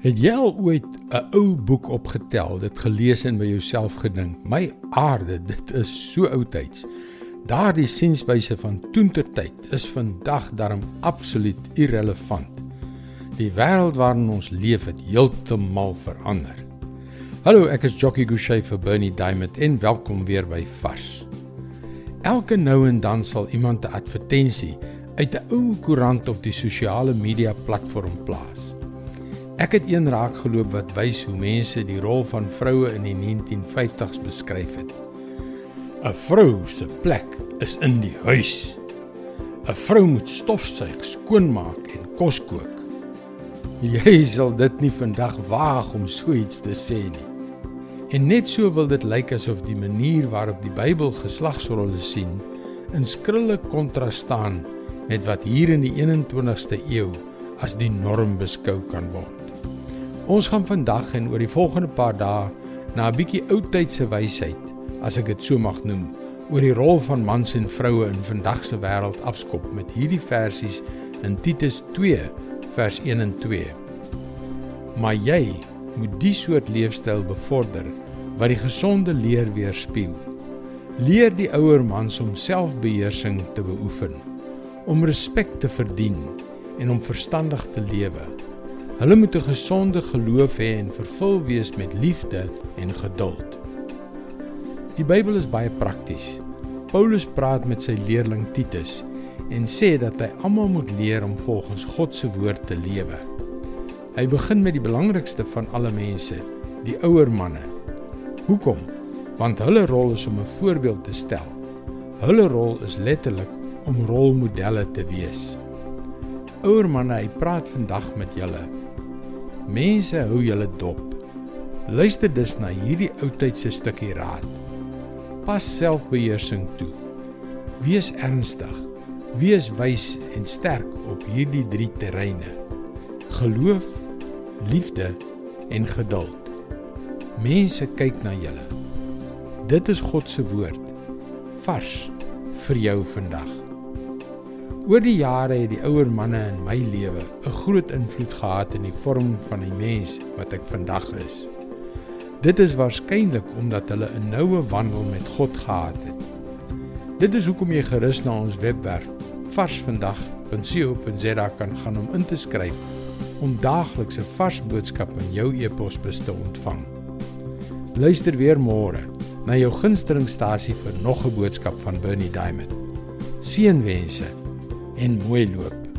Het jy al ooit 'n ou boek opgetel, dit gelees en by jouself gedink, "My aarde, dit is so oudtyds." Daardie sienswyse van toentertyd is vandag darm absoluut irrelevant. Die wêreld waarin ons leef het heeltemal verander. Hallo, ek is Jockey Gouchee vir Bernie Diamond en welkom weer by Vars. Elke nou en dan sal iemand 'n advertensie uit 'n ou koerant of die sosiale media platform plaas. Ek het een raak geloop wat wys hoe mense die rol van vroue in die 1950s beskryf het. 'n Vrou se plek is in die huis. 'n Vrou moet stofsuig, skoonmaak en kos kook. Jy sal dit nie vandag waag om so iets te sê nie. En net so wil dit lyk asof die manier waarop die Bybel geslagsrolle sien in skrille kontras staan met wat hier in die 21ste eeu as die norm beskou kan word. Ons gaan vandag en oor die volgende paar dae na 'n bietjie oudtydse wysheid, as ek dit so mag noem, oor die rol van mans en vroue in vandag se wêreld afskop met hierdie versies in Titus 2 vers 1 en 2. Maar jy moet die soort leefstyl bevorder wat die gesonde leer weerspieël. Leer die ouer mans om selfbeheersing te beoefen, om respek te verdien en om verstandig te lewe. Hulle moet 'n gesonde geloof hê en vervul wees met liefde en geduld. Die Bybel is baie prakties. Paulus praat met sy leerling Titus en sê dat hy almal moet leer om volgens God se woord te lewe. Hy begin met die belangrikste van alle mense, die ouer manne. Hoekom? Want hulle rol is om 'n voorbeeld te stel. Hulle rol is letterlik om rolmodelle te wees. Ouer manne, hy praat vandag met julle Mense hou julle dop. Luister dus na hierdie oudtydse stukkie raad. Pas selfbeheersing toe. Wees ernstig. Wees wys en sterk op hierdie drie terreine: geloof, liefde en geduld. Mense kyk na julle. Dit is God se woord vars vir jou vandag. Oor die jare het die ouer manne in my lewe 'n groot invloed gehad in die vorm van die mens wat ek vandag is. Dit is waarskynlik omdat hulle 'n noue wandel met God gehad het. Dit is hoekom jy gerus na ons webwerf varsvandag.co.za kan gaan om in te skryf om daaglikse vars boodskappe in jou e-posbus te ontvang. Luister weer môre na jou gunstelingstasie vir nog 'n boodskap van Bernie Diamond. Seënwense en vuelo.